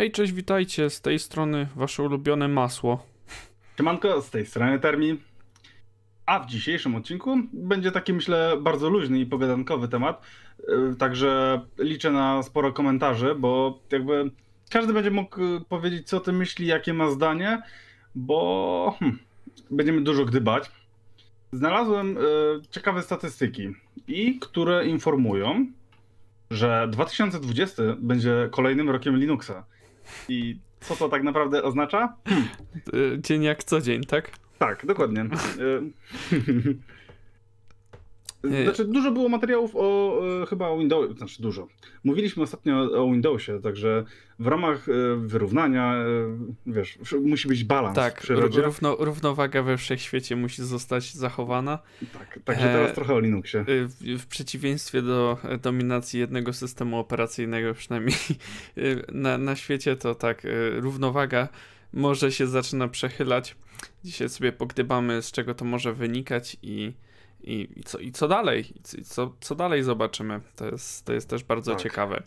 Hej, cześć, witajcie, z tej strony wasze ulubione masło. Siemanko, z tej strony Termi. A w dzisiejszym odcinku będzie taki, myślę, bardzo luźny i pogadankowy temat. Yy, Także liczę na sporo komentarzy, bo jakby każdy będzie mógł y, powiedzieć, co o tym myśli, jakie ma zdanie, bo hmm, będziemy dużo gdybać. Znalazłem y, ciekawe statystyki, i które informują, że 2020 będzie kolejnym rokiem Linuxa. I co to tak naprawdę oznacza? Y, Dzień jak co dzień, tak? Tak, dokładnie. Nie. E, Znaczy, dużo było materiałów o e, chyba o Windows, znaczy dużo. Mówiliśmy ostatnio o Windowsie, także w ramach wyrównania, wiesz, musi być balans Tak, w przyrodzie. równo, równowaga we wszechświecie musi zostać zachowana. Tak, także teraz E, trochę o Linuxie. Y, W, w przeciwieństwie do e, dominacji jednego systemu operacyjnego, przynajmniej y, na, na świecie, to tak, y, równowaga może się zaczyna przechylać. Dzisiaj sobie pogdybamy, z czego to może wynikać i, i, i, co, i co dalej. I co- co, dalej zobaczymy. To jest, to jest też bardzo Tak. ciekawe.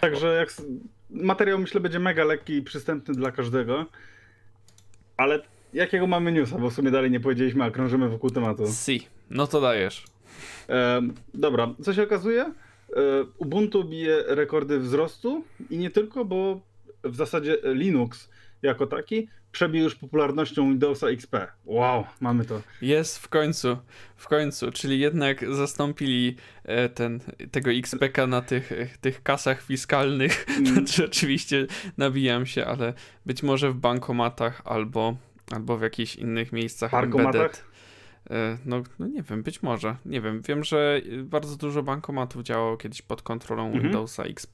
Także jak materiał myślę będzie mega lekki i przystępny dla każdego. Ale jakiego mamy newsa, bo w sumie dalej nie powiedzieliśmy, a krążymy wokół tematu. Si, no to dajesz. E, dobra, co się okazuje? E, Ubuntu bije rekordy wzrostu i nie tylko, bo w zasadzie Linux jako taki przebił już popularnością Windowsa XP. Wow, mamy to. Jest w końcu, w końcu, czyli jednak zastąpili e, ten, tego XPK na tych, e, tych kasach fiskalnych. Mm. Znaczy, oczywiście nabijam się, ale być może w bankomatach albo, albo w jakichś innych miejscach Parkomatach? embedded. E, No, no nie wiem, być może. Nie wiem. Wiem, że bardzo dużo bankomatów działało kiedyś pod kontrolą Mhm. Windowsa XP.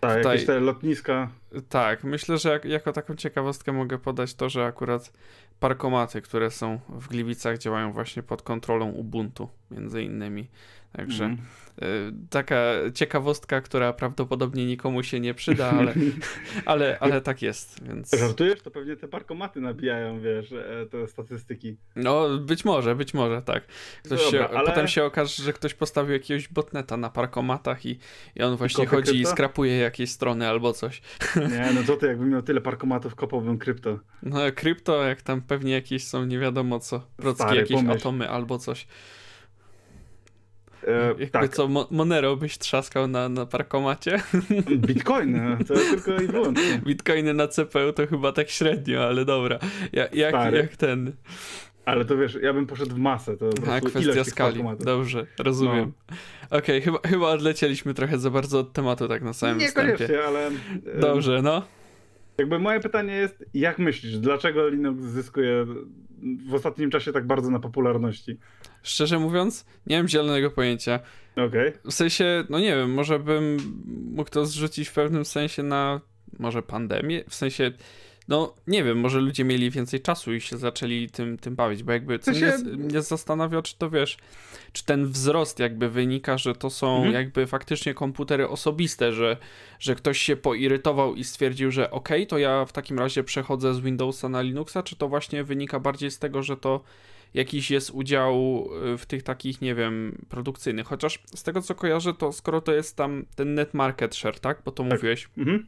Tak, Tutaj- jakieś te lotniska. Tak, myślę, że jak, jako taką ciekawostkę mogę podać to, że akurat parkomaty, które są w Gliwicach działają właśnie pod kontrolą Ubuntu, między innymi. Także y, taka ciekawostka, która prawdopodobnie nikomu się nie przyda, ale, ale, ale tak jest, więc Żartujesz? To pewnie te parkomaty nabijają, wiesz, e, te statystyki. no być może, być może tak. Ktoś Dobra, się, ale- Potem się okaże, że ktoś postawił jakiegoś botneta na parkomatach i, i on właśnie chodzi i krypto? skrapuje jakieś strony albo coś. Nie, no co ty, jakbym miał tyle parkomatów, kopałbym krypto. No krypto, jak tam pewnie jakieś są nie wiadomo co, procki, Stary, jakieś pomyśl. atomy albo coś. E, Jakby tak, co, Mo- Monero byś trzaskał na, na parkomacie? bitcoiny, to tylko i wyłącznie. Bitcoiny na CPU to chyba tak średnio, ale dobra. Ja, jak, Stary. jak ten... Ale to wiesz, ja bym poszedł w masę, to A, kwestia skali. Dobrze, rozumiem. Okej, chyba, chyba odlecieliśmy trochę za bardzo od tematu tak na samym wstępie. Niekoniecznie, ale... Dobrze, no. Jakby moje pytanie jest, jak myślisz, dlaczego Linux zyskuje w ostatnim czasie tak bardzo na popularności? Szczerze mówiąc, nie mam zielonego pojęcia. Okej. W sensie, no nie wiem, może bym mógł to zrzucić w pewnym sensie na może pandemię, w sensie, no nie wiem, może ludzie mieli więcej czasu i się zaczęli tym, tym bawić, bo jakby co sensie- mnie, mnie zastanawia, czy to wiesz, czy ten wzrost jakby wynika, że to są Mhm. jakby faktycznie komputery osobiste, że, że ktoś się poirytował i stwierdził, że okej, to ja w takim razie przechodzę z Windowsa na Linuxa, czy to właśnie wynika bardziej z tego, że to jakiś jest udział y, w tych takich, nie wiem, produkcyjnych. Chociaż z tego co kojarzę, to skoro to jest tam ten net market share, tak? Bo to Tak. mówiłeś. Mhm.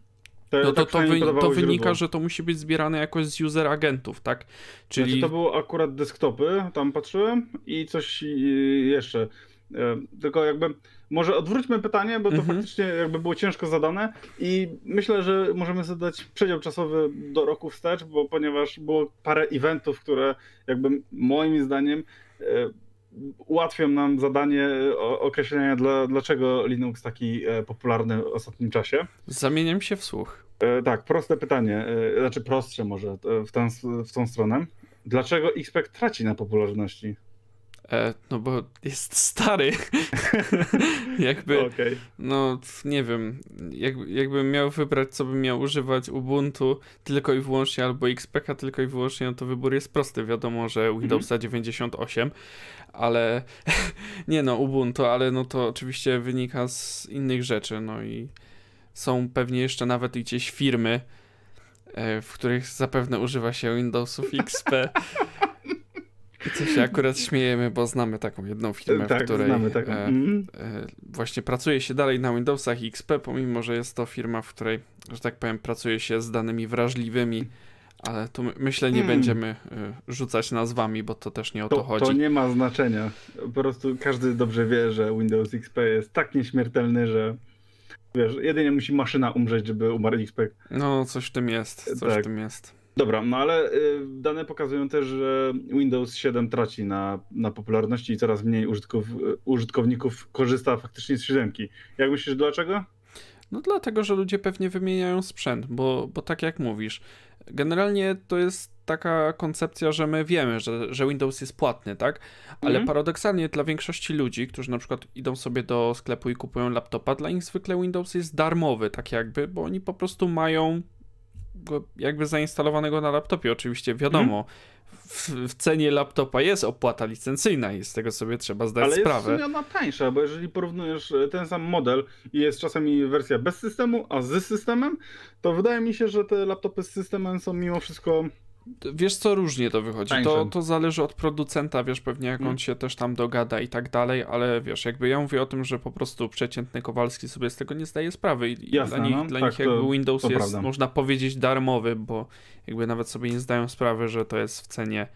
No to, tak to, wy, to wynika, źródło. że to musi być zbierane jakoś z user agentów, tak? Czyli. Znaczy, to było akurat desktopy, tam patrzyłem i coś y, jeszcze. E, Tylko jakby, może odwróćmy pytanie, bo to Mhm. faktycznie jakby było ciężko zadane i myślę, że możemy zadać przedział czasowy do roku wstecz, bo ponieważ było parę eventów, które jakby moim zdaniem e, ułatwią nam zadanie o- określenia, dla, dlaczego Linux taki e, popularny w ostatnim czasie. Zamieniam się w słuch. E, tak, proste pytanie, e, znaczy prostsze może e, w, tę, w tą stronę. Dlaczego XPEC traci na popularności? E, no bo jest stary. jakby. Okej. No, nie wiem, jak, jakbym miał wybrać, co bym miał używać Ubuntu tylko i wyłącznie, albo XPK tylko i wyłącznie, no to wybór jest prosty. Wiadomo, że Windowsa 98, ale nie no, Ubuntu, ale no to oczywiście wynika z innych rzeczy, no i są pewnie jeszcze nawet gdzieś firmy, e, w których zapewne używa się Windowsów XP. Co się akurat śmiejemy, bo znamy taką jedną firmę, tak, w której znamy taką. E, mm. e, właśnie pracuje się dalej na Windowsach XP, pomimo, że jest to firma, w której, że tak powiem, pracuje się z danymi wrażliwymi, ale tu myślę nie hmm. będziemy e, rzucać nazwami, bo to też nie o to, to chodzi. To nie ma znaczenia. Po prostu każdy dobrze wie, że Windows XP jest tak nieśmiertelny, że wiesz, jedynie musi maszyna umrzeć, żeby umarł XP. No, coś w tym jest, coś tak. w tym jest. Dobra, no ale y, dane pokazują też, że Windows 7 traci na, na popularności i coraz mniej użytków, y, użytkowników korzysta faktycznie z 7. Jak myślisz, dlaczego? No dlatego, że ludzie pewnie wymieniają sprzęt, bo, bo tak jak mówisz, generalnie to jest taka koncepcja, że my wiemy, że, że Windows jest płatny, tak? Ale mhm. paradoksalnie dla większości ludzi, którzy na przykład idą sobie do sklepu i kupują laptopa, dla nich zwykle Windows jest darmowy, tak jakby, bo oni po prostu mają jakby zainstalowanego na laptopie. Oczywiście wiadomo, w, w, cenie laptopa jest opłata licencyjna i z tego sobie trzeba zdać Ale sprawę. Ale jest ona tańsza, bo jeżeli porównujesz e, ten sam model i jest czasami wersja bez systemu, a z systemem, to wydaje mi się, że te laptopy z systemem są mimo wszystko Wiesz co, różnie to wychodzi. To, to zależy od producenta, wiesz, pewnie jak on hmm. się też tam dogada i tak dalej, ale wiesz, jakby ja mówię o tym, że po prostu przeciętny Kowalski sobie z tego nie zdaje sprawy i Jasne, dla nich, no, dla tak, nich jakby to, Windows to jest, prawda. można powiedzieć, darmowy, bo jakby nawet sobie nie zdają sprawy, że to jest w cenie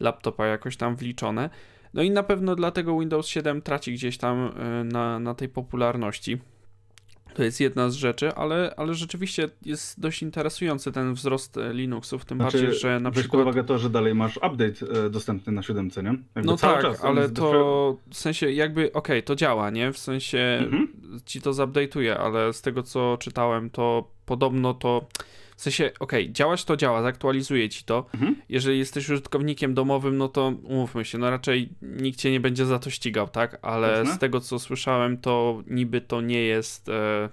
laptopa jakoś tam wliczone. No i na pewno dlatego Windows 7 traci gdzieś tam y, na, na tej popularności. To jest jedna z rzeczy, ale, ale rzeczywiście jest dość interesujący ten wzrost e, Linuxów, tym znaczy, bardziej, że na weź przykład... uwagę to, że dalej masz update e, dostępny na siódemce, nie? Jakby no tak, czas, ale to w sensie jakby, okej, okay, to działa, nie? W sensie mhm. ci to zupdate'uje, ale z tego co czytałem, to podobno to w sensie, okej, okay, działać to działa, zaktualizuje ci to. Mhm. Jeżeli jesteś użytkownikiem domowym, no to umówmy się, no raczej nikt cię nie będzie za to ścigał, tak? Ale Jasne. z tego co słyszałem, to niby to nie jest e,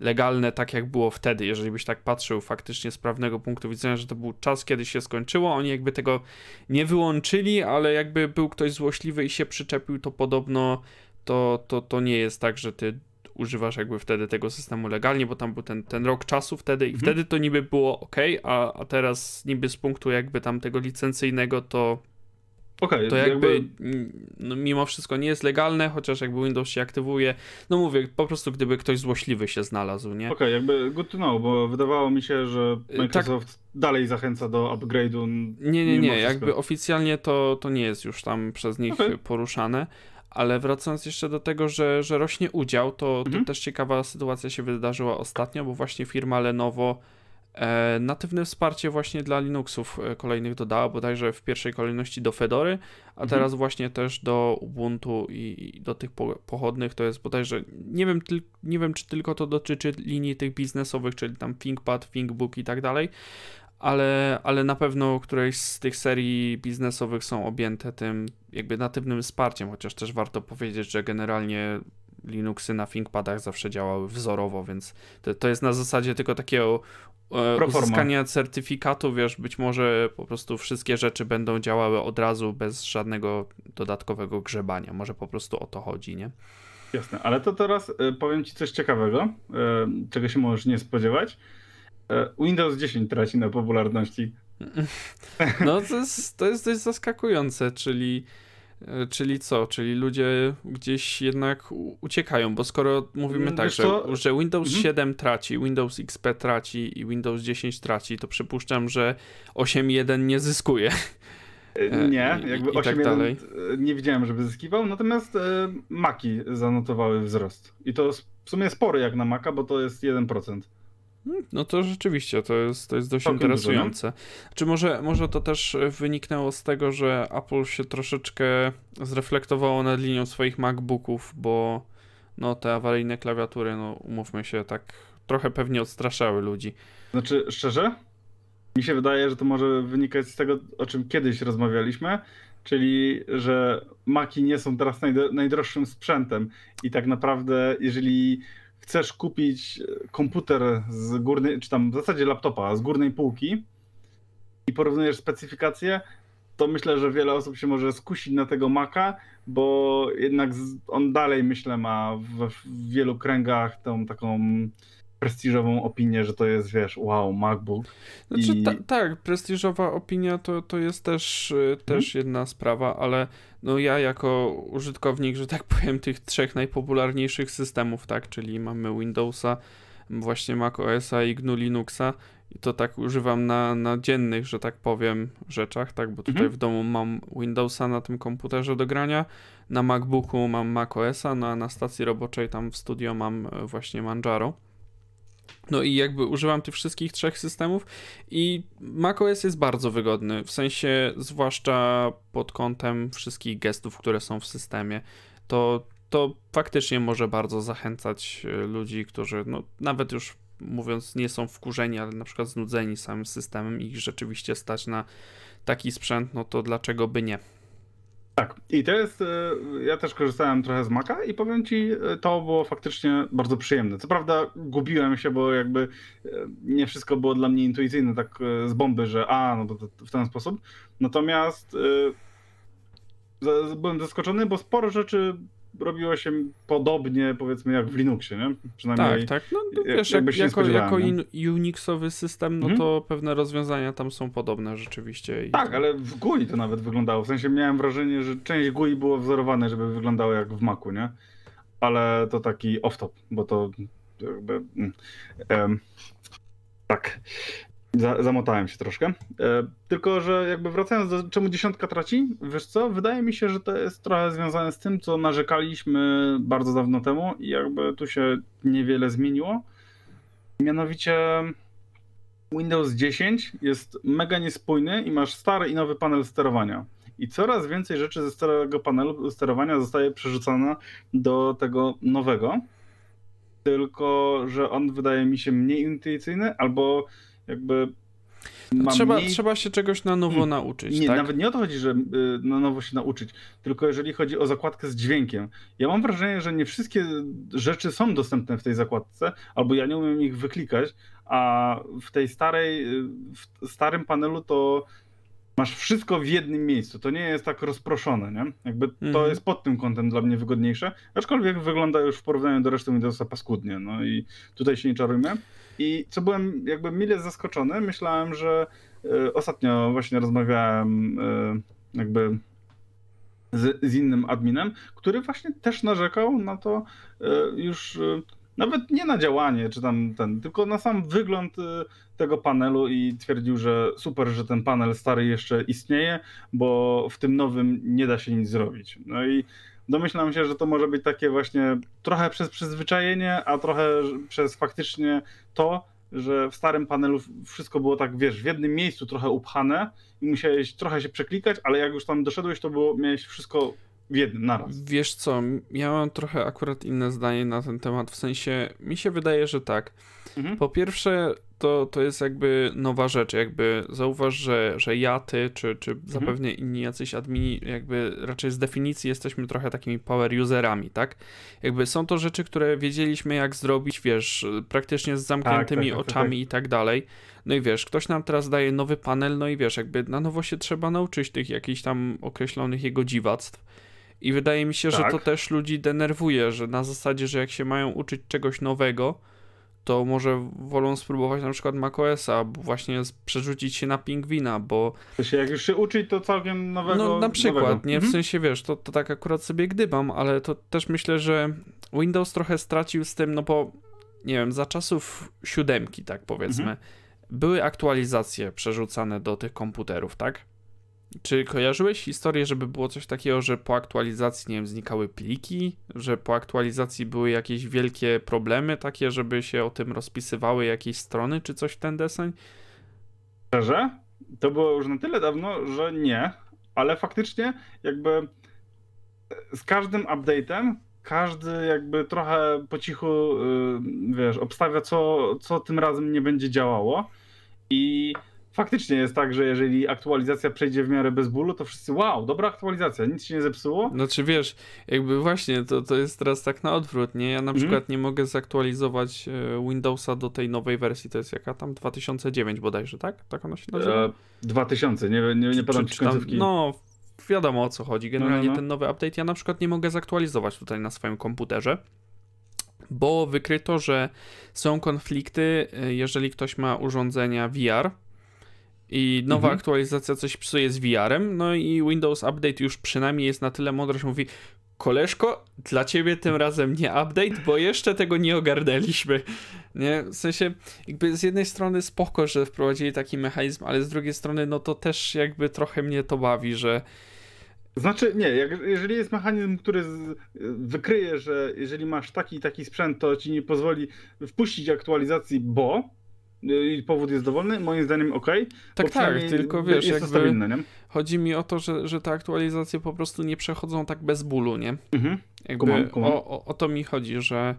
legalne tak jak było wtedy. Jeżeli byś tak patrzył faktycznie z prawnego punktu widzenia, że to był czas, kiedy się skończyło, oni jakby tego nie wyłączyli, ale jakby był ktoś złośliwy i się przyczepił, to podobno to, to, to nie jest tak, że ty używasz jakby wtedy tego systemu legalnie, bo tam był ten, ten rok czasu wtedy i mhm. wtedy to niby było ok, a, a teraz niby z punktu jakby tam tego licencyjnego to Okay, to jakby, jakby... No, mimo wszystko nie jest legalne, chociaż jakby Windows się aktywuje. No mówię, po prostu gdyby ktoś złośliwy się znalazł, nie? Okej, okay, jakby good to know, bo wydawało mi się, że y, Microsoft tak. dalej zachęca do upgrade'u. Nie, nie, nie, jakby oficjalnie to, to nie jest już tam przez nich okay. poruszane. Ale wracając jeszcze do tego, że, że rośnie udział, to, mhm. to też ciekawa sytuacja się wydarzyła ostatnio, bo właśnie firma Lenovo e, natywne wsparcie właśnie dla Linuxów e, kolejnych dodała, bodajże w pierwszej kolejności do Fedory, a mhm. teraz właśnie też do Ubuntu i, i do tych po, pochodnych to jest bodajże, nie wiem, tyl, nie wiem czy tylko to dotyczy linii tych biznesowych, czyli tam ThinkPad, ThinkBook i tak dalej, ale, ale na pewno któreś z tych serii biznesowych są objęte tym jakby natywnym wsparciem, chociaż też warto powiedzieć, że generalnie Linuxy na ThinkPadach zawsze działały wzorowo, więc to, to jest na zasadzie tylko takiego e, uzyskania certyfikatu, wiesz, być może po prostu wszystkie rzeczy będą działały od razu bez żadnego dodatkowego grzebania. Może po prostu o to chodzi, nie? Jasne, ale to teraz e, powiem ci coś ciekawego, e, czego się możesz nie spodziewać. E, Windows 10 traci na popularności. No to jest, to jest dość zaskakujące, czyli, e, czyli co? Czyli ludzie gdzieś jednak uciekają, bo skoro mówimy mm, tak, że, że, Windows mhm. 7 traci, Windows XP traci i Windows 10 traci, to przypuszczam, że 8.1 nie zyskuje. E, nie, jakby 8.1 tak nie widziałem, żeby zyskiwał, natomiast Maki zanotowały wzrost. I to w sumie spory jak na Maca, bo to jest 1%. Hmm, no to rzeczywiście, to jest, to jest dość interesujące. Czy może, może to też wyniknęło z tego, że Apple się troszeczkę zreflektowało nad linią swoich MacBooków, bo no te awaryjne klawiatury, no umówmy się, tak trochę pewnie odstraszały ludzi. Znaczy, szczerze? Mi się wydaje, że to może wynikać z tego, o czym kiedyś rozmawialiśmy, czyli że Maki nie są teraz najdroższym sprzętem i tak naprawdę, jeżeli chcesz kupić komputer z górnej, czy tam w zasadzie laptopa z górnej półki i porównujesz specyfikację, to myślę, że wiele osób się może skusić na tego Maca, bo jednak on dalej, myślę, ma w, w wielu kręgach tą taką prestiżową opinię, że to jest, wiesz, wow, MacBook. Znaczy, I... ta, tak, prestiżowa opinia to, to jest też, y, też hmm? jedna sprawa, ale no ja jako użytkownik, że tak powiem, tych trzech najpopularniejszych systemów, tak, czyli mamy Windowsa, właśnie Mac OS-a i GNU Linuxa i to tak używam na, na dziennych, że tak powiem, rzeczach, tak, bo tutaj mhm. w domu mam Windowsa na tym komputerze do grania, na MacBooku mam Mac OS-a, no a na stacji roboczej tam w studio mam e, właśnie Manjaro. No i jakby używam tych wszystkich trzech systemów i macOS jest bardzo wygodny, w sensie zwłaszcza pod kątem wszystkich gestów, które są w systemie. To, to faktycznie może bardzo zachęcać e, ludzi, którzy no, nawet już mówiąc nie są wkurzeni, ale na przykład znudzeni samym systemem i rzeczywiście stać na taki sprzęt, no to dlaczego by nie? Tak, i to jest, e, ja też korzystałem trochę z Maca i powiem ci, e, to było faktycznie bardzo przyjemne. Co prawda gubiłem się, bo jakby e, nie wszystko było dla mnie intuicyjne tak z bomby, że a, no to, w ten sposób. Natomiast byłem zaskoczony, bo sporo rzeczy robiło się podobnie, powiedzmy, jak w Linuxie, nie? Przynajmniej tak, tak. No, no wiesz, jak, jako, jako Unixowy system, no mhm. to pewne rozwiązania tam są podobne rzeczywiście. tak, to... ale w GUI to nawet wyglądało. W sensie miałem wrażenie, że część GUI było wzorowane, żeby wyglądało jak w Macu, nie? Ale to taki off-top, bo to jakby... Um, tak. Zamotałem się troszkę. E, tylko, że jakby wracając do czemu dziesiątka traci, wiesz co, wydaje mi się, że to jest trochę związane z tym, co narzekaliśmy bardzo dawno temu i jakby tu się niewiele zmieniło. Mianowicie Windows 10 jest mega niespójny i masz stary i nowy panel sterowania. I coraz więcej rzeczy ze starego panelu sterowania zostaje przerzucone do tego nowego. Tylko, że on wydaje mi się mniej intuicyjny albo jakby trzeba, mniej... trzeba się czegoś na nowo hmm. nauczyć. Nie, tak? nawet nie o to chodzi, że y, na nowo się nauczyć, tylko jeżeli chodzi o zakładkę z dźwiękiem. Ja mam wrażenie, że nie wszystkie rzeczy są dostępne w tej zakładce, albo ja nie umiem ich wyklikać, a w tej starej, y, w starym panelu to masz wszystko w jednym miejscu. To nie jest tak rozproszone, nie? Jakby to mhm. jest pod tym kątem dla mnie wygodniejsze, aczkolwiek wygląda już w porównaniu do reszty Windowsa paskudnie, no i tutaj się nie czarujmy. I co byłem jakby mile zaskoczony, myślałem, że y, ostatnio właśnie rozmawiałem y, jakby z, z, innym adminem, który właśnie też narzekał na to y, już nawet nie na działanie, czy tam ten, tylko na sam wygląd tego panelu i twierdził, że super, że ten panel stary jeszcze istnieje, bo w tym nowym nie da się nic zrobić. No i domyślam się, że to może być takie właśnie trochę przez przyzwyczajenie, a trochę przez faktycznie to, że w starym panelu wszystko było tak, wiesz, w jednym miejscu trochę upchane i musiałeś trochę się przeklikać, ale jak już tam doszedłeś, to było, miałeś wszystko w jednym naraz. Wiesz co, ja mam trochę akurat inne zdanie na ten temat, w sensie mi się wydaje, że tak. Mhm. Po pierwsze, to, to jest jakby nowa rzecz, jakby zauważ, że, że ja, ty, czy, czy mhm. zapewne inni jacyś admini, jakby raczej z definicji jesteśmy trochę takimi power userami, tak? Jakby są to rzeczy, które wiedzieliśmy jak zrobić, wiesz, praktycznie z zamkniętymi tak, tak, tak oczami tak. i tak dalej. No i wiesz, ktoś nam teraz daje nowy panel, no i wiesz, jakby na nowo się trzeba nauczyć tych jakichś tam określonych jego dziwactw. I wydaje mi się, że to tak. też ludzi denerwuje, że na zasadzie, że jak się mają uczyć czegoś nowego, to może wolą spróbować na przykład macOSa, właśnie przerzucić się na pingwina, bo... Się jak już się uczyć, to całkiem nowego... No na przykład, nowego. nie? W mhm. sensie, wiesz, to, to tak akurat sobie gdybam, ale to też myślę, że Windows trochę stracił z tym, no bo nie wiem, za czasów siódemki, tak powiedzmy, mhm. były aktualizacje przerzucane do tych komputerów, tak? Czy kojarzyłeś historię, żeby było coś takiego, że po aktualizacji, nie wiem, znikały pliki, że po aktualizacji były jakieś wielkie problemy takie, żeby się o tym rozpisywały jakieś strony, czy coś w ten deseń? Szczerze? To było już na tyle dawno, że nie, ale faktycznie jakby z każdym update'em każdy jakby trochę po cichu, y, wiesz, obstawia co, co tym razem nie będzie działało i faktycznie jest tak, że jeżeli aktualizacja przejdzie w miarę bez bólu, to wszyscy wow, dobra aktualizacja, nic się nie zepsuło. Znaczy wiesz, jakby właśnie to, to jest teraz tak na odwrót, nie? Ja na mm. przykład nie mogę zaktualizować e, Windowsa do tej nowej wersji, to jest jaka tam 2009 bodajże, tak? Tak ona się nazywa? E, 2000, nie, nie, nie podam ci końcówki. no, wiadomo o co chodzi. Generalnie no, no, no. ten nowy update ja na przykład nie mogę zaktualizować tutaj na swoim komputerze bo wykryto, że są konflikty, y, jeżeli ktoś ma urządzenia VR i nowa mhm. aktualizacja coś psuje z VR-em, no i Windows Update już przynajmniej jest na tyle mądry, że mówi koleżko, dla ciebie tym razem nie update, bo jeszcze tego nie ogarnęliśmy. Nie? W sensie, jakby z jednej strony spoko, że wprowadzili taki mechanizm, ale z drugiej strony, no to też jakby trochę mnie to bawi, że znaczy, nie, jak, jeżeli jest mechanizm, który z, wykryje, że jeżeli masz taki i taki sprzęt, to ci nie pozwoli wpuścić aktualizacji, bo i powód jest dowolny, moim zdaniem ok. Tak, tak, tylko wiesz, jest jakby stabilne, nie? chodzi mi o to, że, że te aktualizacje po prostu nie przechodzą tak bez bólu, nie? Mhm. Jakby kumam, kumam. O, o, o, to mi chodzi, że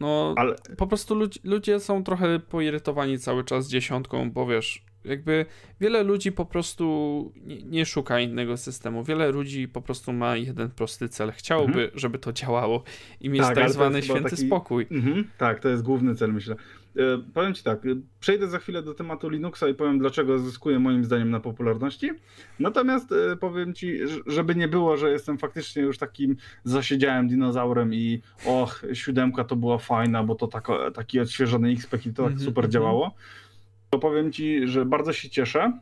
no Ale... po prostu ludzie, ludzie są trochę poirytowani cały czas dziesiątką, bo wiesz, jakby wiele ludzi po prostu nie, nie, szuka innego systemu. Wiele ludzi po prostu ma jeden prosty cel. Chciałoby, mhm. żeby to działało i mieć tak, tak zwany święty taki... spokój. Mhm. Tak, to jest główny cel, myślę. E, powiem Ci tak, przejdę za chwilę do tematu Linuxa i powiem, dlaczego zyskuje moim zdaniem na popularności. Natomiast e, powiem Ci, żeby nie było, że jestem faktycznie już takim zasiedziałym dinozaurem i och, siódemka to była fajna, bo to tak, taki odświeżony XP i to tak mhm, super mhm. działało to powiem Ci, że bardzo się cieszę.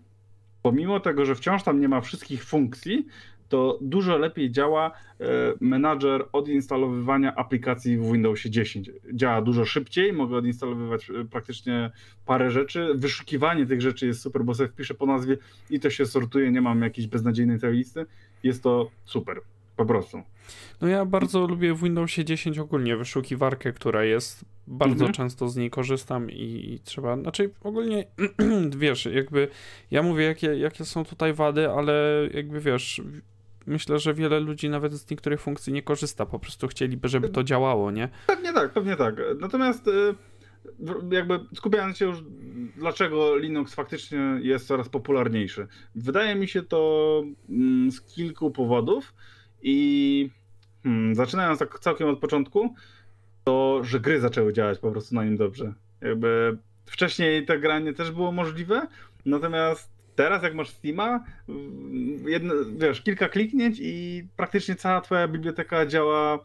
Pomimo tego, że wciąż tam nie ma wszystkich funkcji, to dużo lepiej działa e, menadżer odinstalowywania aplikacji w Windowsie 10. Działa dużo szybciej, mogę odinstalowywać e, praktycznie parę rzeczy. Wyszukiwanie tych rzeczy jest super, bo sobie wpiszę po nazwie i to się sortuje, nie mam jakiejś beznadziejnej tej listy. Jest to super, po prostu. No ja bardzo lubię w Windowsie 10 ogólnie wyszukiwarkę, która jest bardzo mhm. często z niej korzystam i, i trzeba, znaczy ogólnie wiesz, jakby ja mówię jakie, jakie są tutaj wady, ale jakby wiesz, myślę, że wiele ludzi nawet z niektórych funkcji nie korzysta, po prostu chcieliby, żeby to działało, nie? Pewnie tak, pewnie tak. Natomiast y, jakby skupiając się już, dlaczego Linux faktycznie jest coraz popularniejszy. Wydaje mi się to mm, z kilku powodów i hmm, zaczynając tak całkiem od początku, to, że gry zaczęły działać po prostu na nim dobrze. Jakby wcześniej to granie też było możliwe, natomiast teraz jak masz Steama, jedno, wiesz, kilka kliknięć i praktycznie cała twoja biblioteka działa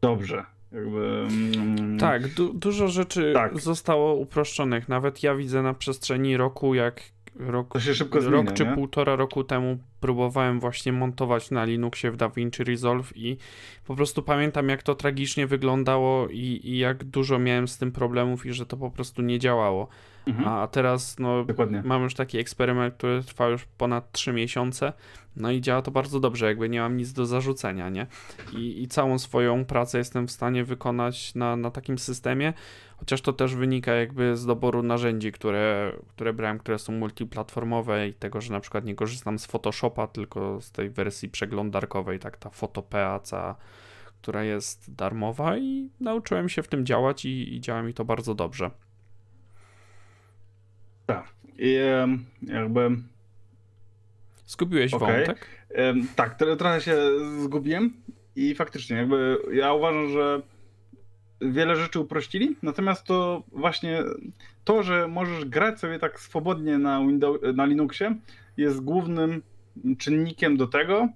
dobrze. Jakby, mm, tak, du dużo rzeczy tak. zostało uproszczonych. Nawet ja widzę na przestrzeni roku, jak rok, zmienia, rok czy nie? półtora roku temu próbowałem właśnie montować na Linuxie w DaVinci Resolve i po prostu pamiętam jak to tragicznie wyglądało i, i jak dużo miałem z tym problemów i że to po prostu nie działało. Mhm. A teraz no, Dokładnie. mam już taki eksperyment, który trwa już ponad 3 miesiące, no i działa to bardzo dobrze, jakby nie mam nic do zarzucenia, nie? I, i całą swoją pracę jestem w stanie wykonać na, na takim systemie, chociaż to też wynika jakby z doboru narzędzi, które, które brałem, które są multiplatformowe i tego, że na przykład nie korzystam z Photoshopa, tylko z tej wersji przeglądarkowej, tak ta PhotoPA, która jest darmowa i nauczyłem się w tym działać i, i działa mi to bardzo dobrze. Tak. I jakby. Zgubiłeś okay. wątek? Tak, trochę się zgubiłem i faktycznie, jakby ja uważam, że wiele rzeczy uprościli, natomiast to właśnie to, że możesz grać sobie tak swobodnie na, Windows, na Linuxie jest głównym czynnikiem do tego,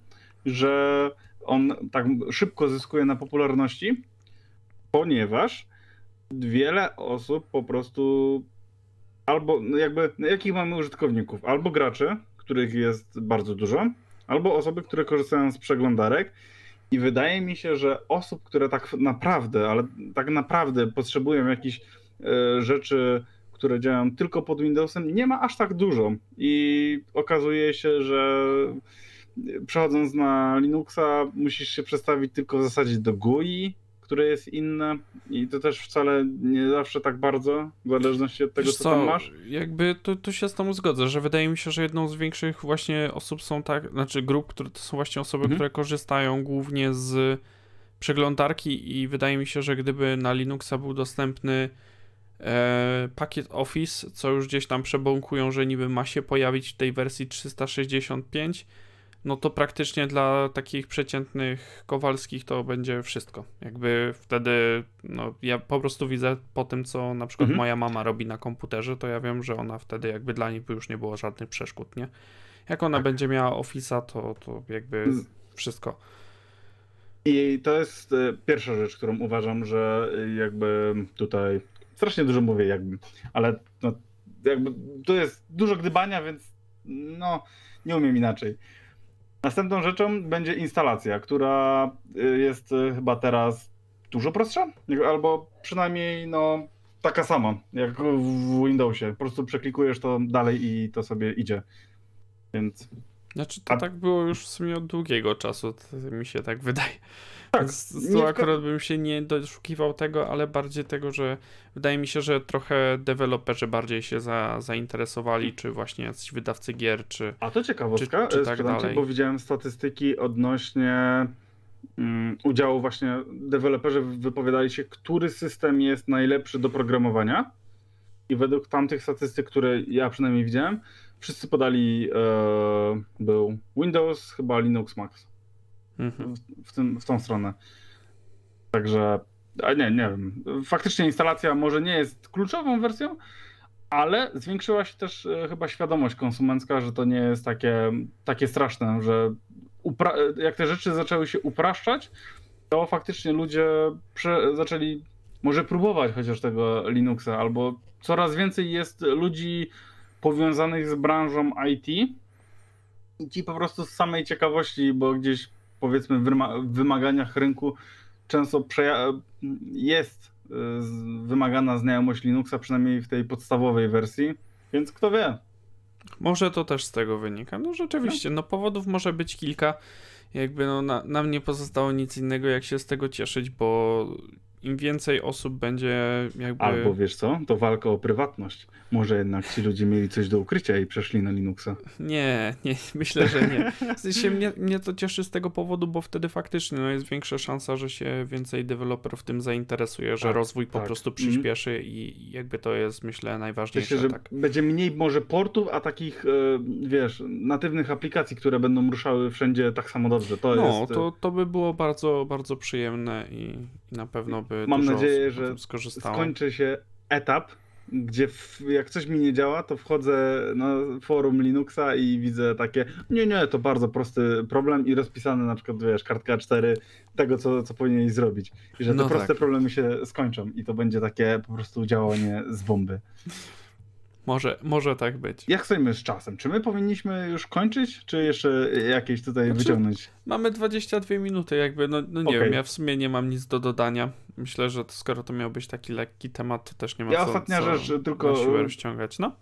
że on tak szybko zyskuje na popularności, ponieważ wiele osób po prostu albo no jakby, no jakich mamy użytkowników? Albo gracze, których jest bardzo dużo, albo osoby, które korzystają z przeglądarek. I wydaje mi się, że osób, które tak naprawdę, ale tak naprawdę potrzebują jakichś e, rzeczy, które działają tylko pod Windowsem, nie ma aż tak dużo. I okazuje się, że przechodząc na Linuxa, musisz się przestawić tylko w zasadzie do GUI, które jest inne i to też wcale nie zawsze tak bardzo, w zależności od tego, co, co, tam masz. Jakby tu, tu się z tą zgodzę, że wydaje mi się, że jedną z większych właśnie osób są tak, znaczy grup, które to są właśnie osoby, mhm. które korzystają głównie z przeglądarki i wydaje mi się, że gdyby na Linuxa był dostępny e, pakiet Office, co już gdzieś tam przebąkują, że niby ma się pojawić w tej wersji 365, no to praktycznie dla takich przeciętnych Kowalskich to będzie wszystko. Jakby wtedy, no ja po prostu widzę po tym, co na przykład mhm. moja mama robi na komputerze, to ja wiem, że ona wtedy jakby dla niej już nie było żadnych przeszkód, nie? Jak ona tak. będzie miała Office'a, to, to jakby wszystko. I to jest e, pierwsza rzecz, którą uważam, że jakby tutaj strasznie dużo mówię jakby, ale no, jakby tu jest dużo gdybania, więc no nie umiem inaczej. Następną rzeczą będzie instalacja, która y, jest y, chyba teraz dużo prostsza, albo przynajmniej no taka sama jak w Windowsie. Po prostu przeklikujesz to dalej i to sobie idzie. Więc. Znaczy to A... tak było już w sumie od długiego czasu, mi się tak wydaje. Tak, Więc tu akurat bym się nie doszukiwał tego, ale bardziej tego, że wydaje mi się, że trochę deweloperzy bardziej się za, zainteresowali, czy właśnie jacyś wydawcy gier, czy. A to ciekawostka, czy, czy tak dalej. bo widziałem statystyki odnośnie um, udziału właśnie deweloperzy wypowiadali się, który system jest najlepszy do programowania. I według tamtych statystyk, które ja przynajmniej widziałem, wszyscy podali, e, był Windows, chyba Linux Max mhm. w, tym, w tą stronę. Także, a nie, nie wiem. Faktycznie instalacja może nie jest kluczową wersją, ale zwiększyła się też e, chyba świadomość konsumencka, że to nie jest takie, takie straszne, że jak te rzeczy zaczęły się upraszczać, to faktycznie ludzie zaczęli może próbować chociaż tego Linuxa, albo coraz więcej jest ludzi powiązanych z branżą IT ci po prostu z samej ciekawości, bo gdzieś powiedzmy wymaganiach rynku często jest y, wymagana znajomość Linuxa, przynajmniej w tej podstawowej wersji, więc kto wie. Może to też z tego wynika. No rzeczywiście, no powodów może być kilka. Jakby no, na, nam nie pozostało nic innego, jak się z tego cieszyć, bo im więcej osób będzie jakby... Albo wiesz co, to walka o prywatność. Może jednak ci ludzie mieli coś do ukrycia i przeszli na Linuxa. Nie, nie, myślę, że nie. W sensie mnie, mnie to cieszy z tego powodu, bo wtedy faktycznie no, jest większa szansa, że się więcej deweloperów tym zainteresuje, że tak, rozwój po tak. prostu mhm. przyspieszy mm. i jakby to jest myślę najważniejsze. Myślę, że tak. będzie mniej może portów, a takich e, wiesz, natywnych aplikacji, które będą ruszały wszędzie tak samo dobrze. To no, jest... to, to by było bardzo, bardzo przyjemne i, i na pewno by Mam nadzieję, że skończy się etap, gdzie w, jak coś mi nie działa, to wchodzę na forum Linuxa i widzę takie, nie, nie, to bardzo prosty problem i rozpisane na przykład, wiesz, kartka 4 tego, co, co powinieneś zrobić. I że te no proste tak. problemy się skończą i to będzie takie po prostu działanie z bomby. Może, może tak być. Jak stoimy z czasem? Czy my powinniśmy już kończyć, czy jeszcze jakieś tutaj znaczy, wyciągnąć? Mamy 22 minuty, jakby, no, no nie okay. wiem, ja w sumie nie mam nic do dodania. Myślę, że to, skoro to miał być taki lekki temat, to też nie ma ja co, ostatnia co rzecz, tylko na siłę rozciągać, no.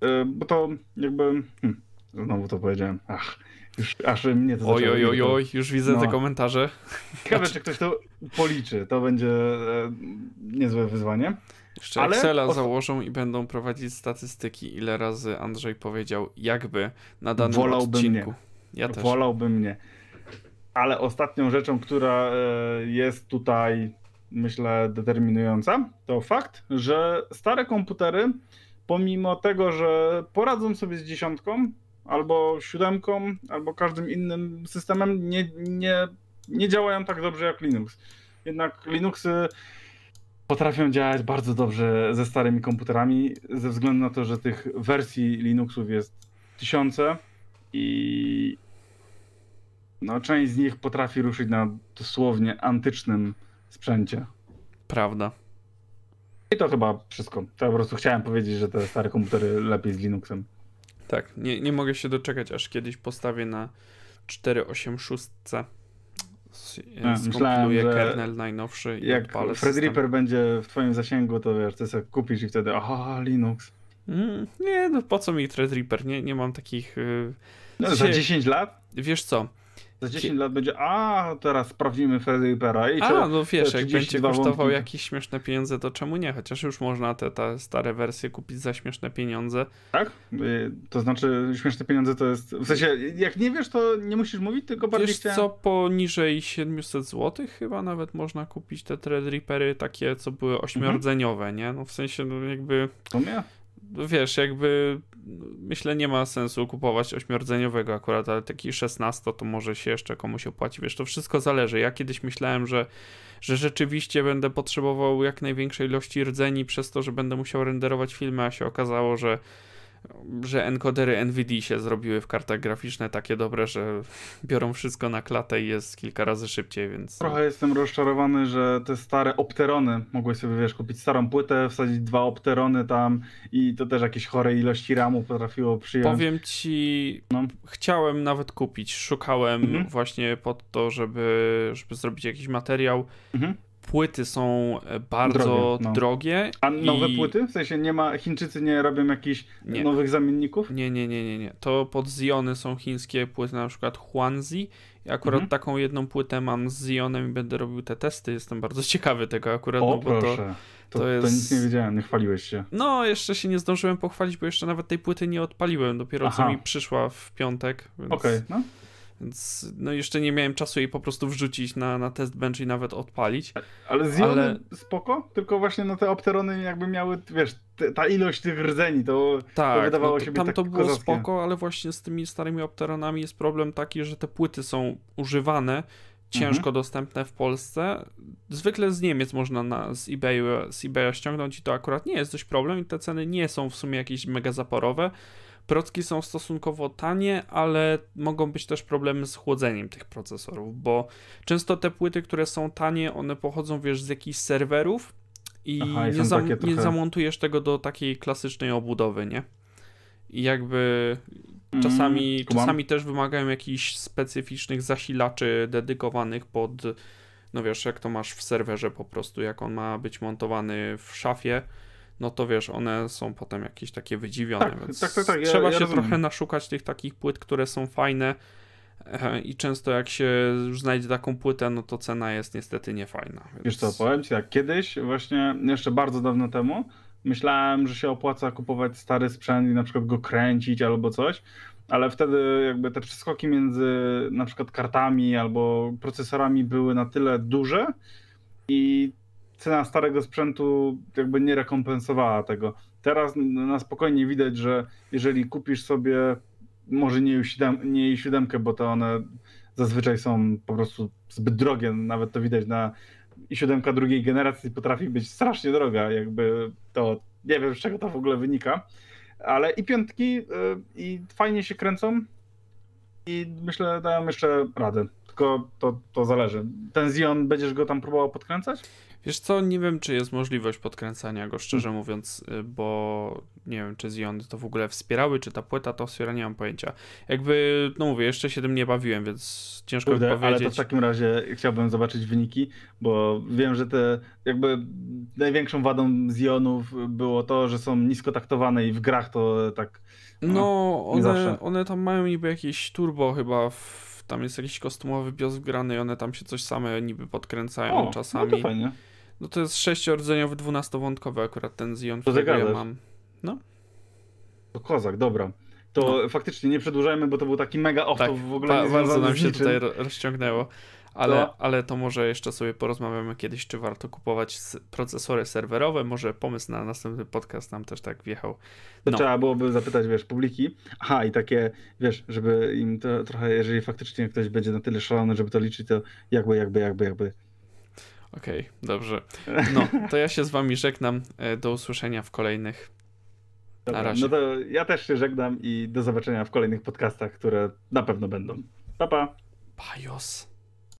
Yy, bo to jakby, hmm, znowu to powiedziałem, ach, już aż mnie to Oj, oj, oj, oj, już widzę no. te komentarze. Ciekawe, czy ktoś to policzy, to będzie e, niezłe wyzwanie. Jeszcze Ale Excela założą i będą prowadzić statystyki, ile razy Andrzej powiedział jakby na danym Wolałbym odcinku. Ja też. Wolałbym nie. Ale ostatnią rzeczą, która e, jest tutaj, myślę, determinująca, to fakt, że stare komputery, pomimo tego, że poradzą sobie z dziesiątką, albo siódemką, albo każdym innym systemem, nie, nie, nie działają tak dobrze jak Linux. Jednak Linuxy potrafią działać bardzo dobrze ze starymi komputerami, ze względu na to, że tych wersji Linuxów jest tysiące i no, część z nich potrafi ruszyć na dosłownie antycznym sprzęcie. Prawda. I to chyba wszystko. To po prostu chciałem powiedzieć, że te stare komputery lepiej z Linuxem. Tak, nie, nie mogę się doczekać, aż kiedyś postawię na 486 skompiluję kernel najnowszy i jak odpalę Fred Reaper będzie w twoim zasięgu, to wiesz, ty sobie kupisz i wtedy aha, Linux. Mm, nie, no po co mi Threadripper? Nie, nie mam takich... Yy... No, za 10 lat? Wiesz co, za 10 lat będzie, a teraz sprawdzimy Freddypera i A, no wiesz, jak będzie kosztował wątki. jakieś śmieszne pieniądze, to czemu nie? Chociaż już można te, te stare wersje kupić za śmieszne pieniądze. Tak? Y, to znaczy śmieszne pieniądze to jest, w sensie jak nie wiesz, to nie musisz mówić, tylko bardziej Wiesz chciałem... co, poniżej 700 zł chyba nawet można kupić te Threadrippery takie, co były ośmiordzeniowe, mhm. nie? No w sensie, no jakby... To mnie? Wiesz, jakby myślę nie ma sensu kupować ośmierdzeniowego akurat, ale taki 16 to może się jeszcze komuś opłaci. Wiesz, to wszystko zależy. Ja kiedyś myślałem, że, że rzeczywiście będę potrzebował jak największej ilości rdzeni przez to, że będę musiał renderować filmy, a się okazało, że że encodery NVIDIA się zrobiły w kartach graficzne takie dobre, że biorą wszystko na klatę i jest kilka razy szybciej, więc... Trochę jestem rozczarowany, że te stare opterony, mogłeś sobie, wiesz, kupić starą płytę, wsadzić dwa opterony tam i to też jakieś chore ilości ramu potrafiło przyjąć. Powiem ci, no. chciałem nawet kupić, szukałem mhm. właśnie pod to, żeby, żeby zrobić jakiś materiał. Mhm płyty są e, bardzo drogie. No. drogie A nowe i... płyty? W sensie nie ma, Chińczycy nie robią jakichś nie. nowych zamienników? Nie, nie, nie, nie, nie. To pod Ziony są chińskie płyty, na przykład Huanzi. Akurat mhm. taką jedną płytę mam z Zionem i będę robił te testy. Jestem bardzo ciekawy tego akurat, o, no bo proszę. to, to, to, jest... to nic nie wiedziałem, nie chwaliłeś się. No, jeszcze się nie zdążyłem pochwalić, bo jeszcze nawet tej płyty nie odpaliłem. Dopiero Aha. co mi przyszła w piątek. Więc... Okej, okay, no. Więc no jeszcze nie miałem czasu jej po prostu wrzucić na, na test bench i nawet odpalić. Ale z ale... spoko, tylko właśnie no te opterony jakby miały, wiesz, te, ta ilość tych rdzeni, to, tak, to wydawało no, się być tam tak to było kozackie. spoko, ale właśnie z tymi starymi opteronami jest problem taki, że te płyty są używane, ciężko mhm. dostępne w Polsce. Zwykle z Niemiec można na, z, eBayu, z eBaya ściągnąć i to akurat nie jest dość problem i te ceny nie są w sumie jakieś mega zaporowe. Procki są stosunkowo tanie, ale mogą być też problemy z chłodzeniem tych procesorów, bo często te płyty, które są tanie, one pochodzą, wiesz, z jakichś serwerów i Aha, nie, zam trochę... nie zamontujesz tego do takiej klasycznej obudowy, nie? I jakby czasami, mm, czasami też wymagają jakichś specyficznych zasilaczy dedykowanych pod, no wiesz, jak to masz w serwerze po prostu, jak on ma być montowany w szafie, no to wiesz, one są potem jakieś takie wydziwione, tak, więc tak, tak, tak. trzeba ja, ja się rozumiem. trochę naszukać tych takich płyt, które są fajne e, i często jak się już znajdzie taką płytę, no to cena jest niestety niefajna. Więc... Wiesz co, powiem ci jak kiedyś, właśnie jeszcze bardzo dawno temu, myślałem, że się opłaca kupować stary sprzęt i na przykład go kręcić albo coś, ale wtedy jakby te przeskoki między na przykład kartami albo procesorami były na tyle duże i cena starego sprzętu jakby nie rekompensowała tego. Teraz na spokojnie widać, że jeżeli kupisz sobie może nie i7, nie i7, bo to one zazwyczaj są po prostu zbyt drogie, nawet to widać na i7 drugiej generacji potrafi być strasznie droga, jakby to nie wiem z czego to w ogóle wynika, ale i piątki y, i fajnie się kręcą i myślę dają jeszcze radę, tylko to, to zależy. Ten Zion, będziesz go tam próbował podkręcać? Wiesz co, nie wiem, czy jest możliwość podkręcania go, szczerze hmm. mówiąc, y, bo nie wiem, czy Zion to w ogóle wspierały, czy ta płyta to wspiera, nie mam pojęcia. Jakby, no mówię, jeszcze się tym nie bawiłem, więc ciężko Kurde, mi powiedzieć. Ale to w takim razie chciałbym zobaczyć wyniki, bo wiem, że te jakby największą wadą Zionów było to, że są niskotaktowane i w grach to tak... No, no one, one tam mają niby jakieś turbo chyba w tam jest jakiś kostumowy bios wgrany i one tam się coś same niby podkręcają o, czasami. No to fajnie. No to jest sześciordzeniowy, dwunastowątkowy akurat ten Zion, którego ja mam. No. To kozak, dobra. To no. faktycznie nie przedłużajmy, bo to był taki mega off tak, w ogóle. Ba bardzo nam się tutaj rozciągnęło. Ale to... ale to może jeszcze sobie porozmawiamy kiedyś, czy warto kupować procesory serwerowe. Może pomysł na następny podcast nam też tak wjechał. No. To trzeba byłoby zapytać, wiesz, publiki. Aha, i takie, wiesz, żeby im to trochę, jeżeli faktycznie ktoś będzie na tyle szalony, żeby to liczyć, to jakby, jakby, jakby, jakby. Okej, okay, dobrze. No, to ja się z wami żegnam. E, do usłyszenia w kolejnych. Dobra, na razie. No to ja też się żegnam i do zobaczenia w kolejnych podcastach, które na pewno będą. Pa, pa. Pajos.